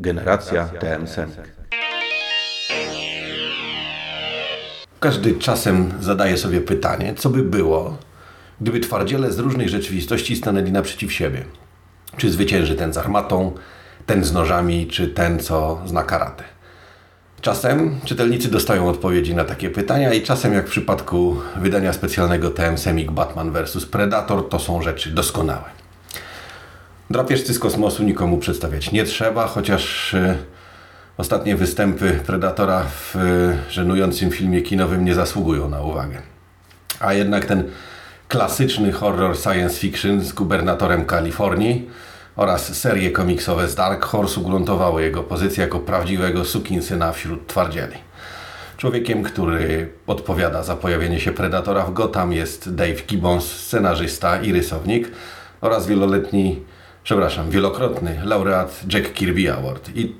Generacja TM Każdy czasem zadaje sobie pytanie, co by było, gdyby twardziele z różnych rzeczywistości stanęli naprzeciw siebie. Czy zwycięży ten z armatą, ten z nożami, czy ten, co zna karate. Czasem czytelnicy dostają odpowiedzi na takie pytania i czasem, jak w przypadku wydania specjalnego TM Semik Batman vs Predator, to są rzeczy doskonałe. Drapieżcy z kosmosu nikomu przedstawiać nie trzeba, chociaż e, ostatnie występy Predatora w e, żenującym filmie kinowym nie zasługują na uwagę. A jednak ten klasyczny horror science fiction z gubernatorem Kalifornii oraz serie komiksowe z Dark Horse ugruntowały jego pozycję jako prawdziwego sukinsyna wśród twardzieli. Człowiekiem, który odpowiada za pojawienie się Predatora w Gotham jest Dave Gibbons, scenarzysta i rysownik oraz wieloletni przepraszam, wielokrotny laureat Jack Kirby Award. I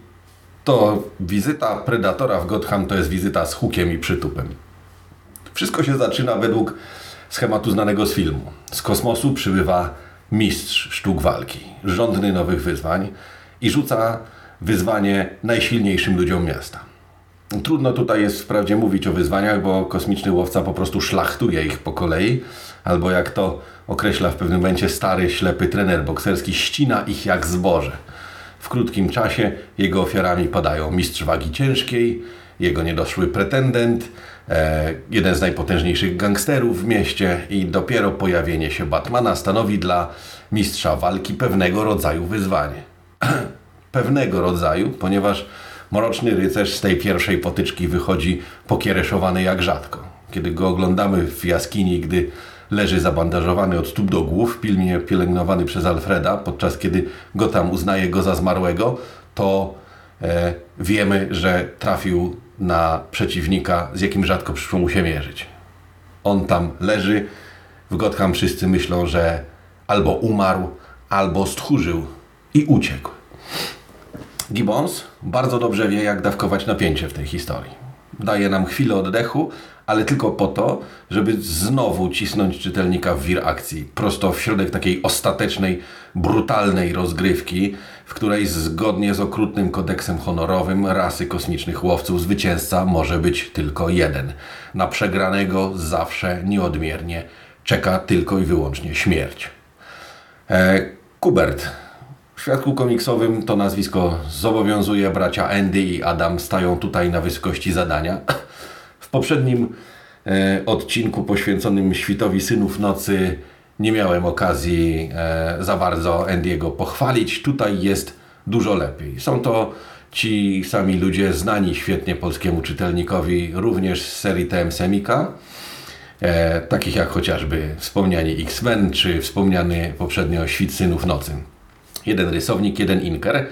to wizyta Predatora w Gotham to jest wizyta z hukiem i przytupem. Wszystko się zaczyna według schematu znanego z filmu. Z kosmosu przybywa mistrz sztuk walki, żądny nowych wyzwań i rzuca wyzwanie najsilniejszym ludziom miasta. Trudno tutaj jest wprawdzie mówić o wyzwaniach, bo kosmiczny łowca po prostu szlachtuje ich po kolei, albo jak to określa w pewnym momencie stary, ślepy trener bokserski, ścina ich jak zboże. W krótkim czasie jego ofiarami padają mistrz wagi ciężkiej, jego niedoszły pretendent, e, jeden z najpotężniejszych gangsterów w mieście i dopiero pojawienie się Batmana stanowi dla mistrza walki pewnego rodzaju wyzwanie. pewnego rodzaju, ponieważ Mroczny rycerz z tej pierwszej potyczki wychodzi pokiereszowany jak rzadko. Kiedy go oglądamy w jaskini, gdy leży zabandażowany od stóp do głów, pilnie pielęgnowany przez Alfreda, podczas kiedy Gotham uznaje go za zmarłego, to e, wiemy, że trafił na przeciwnika, z jakim rzadko przyszło mu się mierzyć. On tam leży, w Gotham wszyscy myślą, że albo umarł, albo stchórzył i uciekł. Gibbons bardzo dobrze wie, jak dawkować napięcie w tej historii. Daje nam chwilę oddechu, ale tylko po to, żeby znowu cisnąć czytelnika w wir akcji, prosto w środek takiej ostatecznej, brutalnej rozgrywki, w której zgodnie z okrutnym kodeksem honorowym rasy kosmicznych łowców zwycięzca może być tylko jeden. Na przegranego zawsze nieodmiernie czeka tylko i wyłącznie śmierć. E, Kubert w świadku komiksowym to nazwisko zobowiązuje. Bracia Andy i Adam stają tutaj na wysokości zadania. Poprzednim e, odcinku poświęconym świtowi Synów Nocy nie miałem okazji e, za bardzo Andy'ego pochwalić. Tutaj jest dużo lepiej. Są to ci sami ludzie znani świetnie polskiemu czytelnikowi również z serii TM Semika. E, takich jak chociażby wspomniani X-Men czy wspomniany poprzednio Świt Synów Nocy jeden rysownik, jeden inker.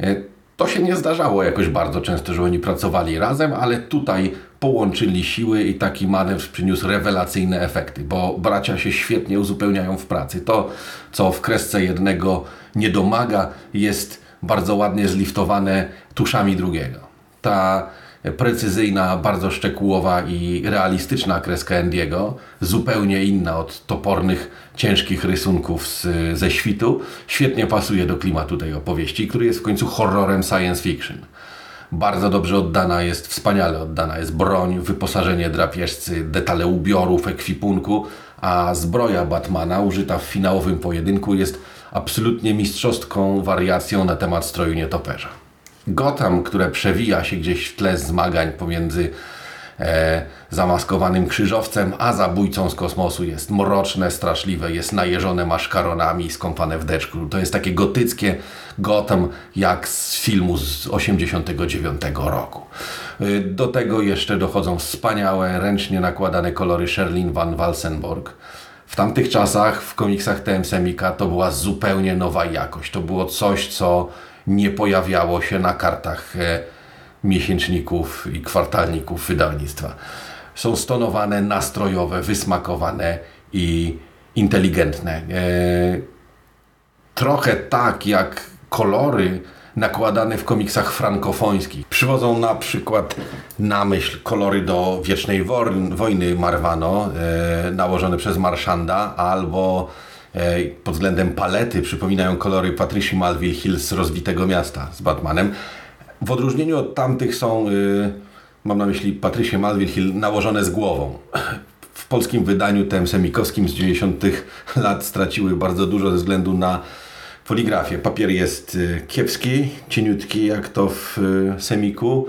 E, to się nie zdarzało jakoś bardzo często, że oni pracowali razem, ale tutaj połączyli siły i taki manewr przyniósł rewelacyjne efekty, bo bracia się świetnie uzupełniają w pracy. To, co w kresce jednego nie domaga, jest bardzo ładnie zliftowane tuszami drugiego. Ta precyzyjna, bardzo szczegółowa i realistyczna kreska Endiego, zupełnie inna od topornych, ciężkich rysunków z, ze świtu, świetnie pasuje do klimatu tej opowieści, który jest w końcu horrorem science fiction. Bardzo dobrze oddana jest, wspaniale oddana jest broń, wyposażenie drapieżcy, detale ubiorów, ekwipunku, a zbroja Batmana użyta w finałowym pojedynku jest absolutnie mistrzowską wariacją na temat stroju nietoperza. Gotham, które przewija się gdzieś w tle zmagań pomiędzy e, zamaskowanym krzyżowcem, a zabójcą z kosmosu jest mroczne, straszliwe, jest najeżone maszkaronami skąpane w deszczu. To jest takie gotyckie Gotham jak z filmu z 89 roku. E, do tego jeszcze dochodzą wspaniałe, ręcznie nakładane kolory Sherlin van Walsenborg. W tamtych czasach w komiksach TM Semika to była zupełnie nowa jakość. To było coś, co nie pojawiało się na kartach e, miesięczników i kwartalników wydawnictwa. Są stonowane, nastrojowe, wysmakowane i inteligentne. E, trochę tak jak kolory nakładane w komiksach frankofońskich. Przywodzą na przykład na myśl kolory do Wiecznej Wojny Marwano, e, nałożone przez Marszanda, albo e, pod względem palety przypominają kolory Patricia Malville Hill z Rozbitego Miasta z Batmanem. W odróżnieniu od tamtych są, y, mam na myśli Patricia Malville Hill, nałożone z głową. W polskim wydaniu tym semikowskim z 90 lat straciły bardzo dużo ze względu na poligrafię. Papier jest y, kiepski, cieniutki jak to w y, semiku.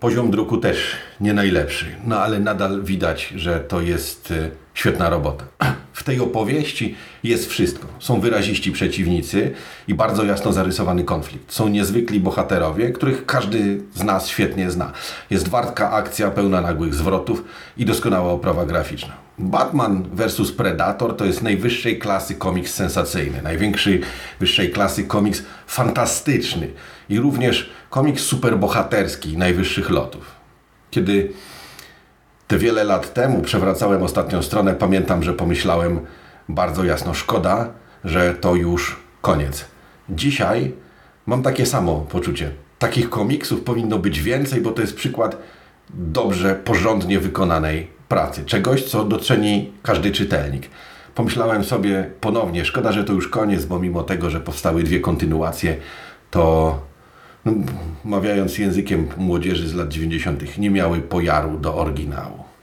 Poziom druku też nie najlepszy, no ale nadal widać, że to jest świetna robota. W tej opowieści jest wszystko. Są wyraziści przeciwnicy i bardzo jasno zarysowany konflikt. Są niezwykli bohaterowie, których każdy z nas świetnie zna. Jest wartka akcja pełna nagłych zwrotów i doskonała oprawa graficzna. Batman vs Predator to jest najwyższej klasy komiks sensacyjny, największy wyższej klasy komiks fantastyczny i również komiks superbohaterski najwyższych lotów. Kiedy te wiele lat temu przewracałem ostatnią stronę, pamiętam, że pomyślałem bardzo jasno, szkoda, że to już koniec. Dzisiaj mam takie samo poczucie. Takich komiksów powinno być więcej, bo to jest przykład dobrze, porządnie wykonanej pracy. Czegoś, co doceni każdy czytelnik. Pomyślałem sobie ponownie, szkoda, że to już koniec, bo mimo tego, że powstały dwie kontynuacje, to mawiając językiem młodzieży z lat 90., nie miały pojaru do oryginału.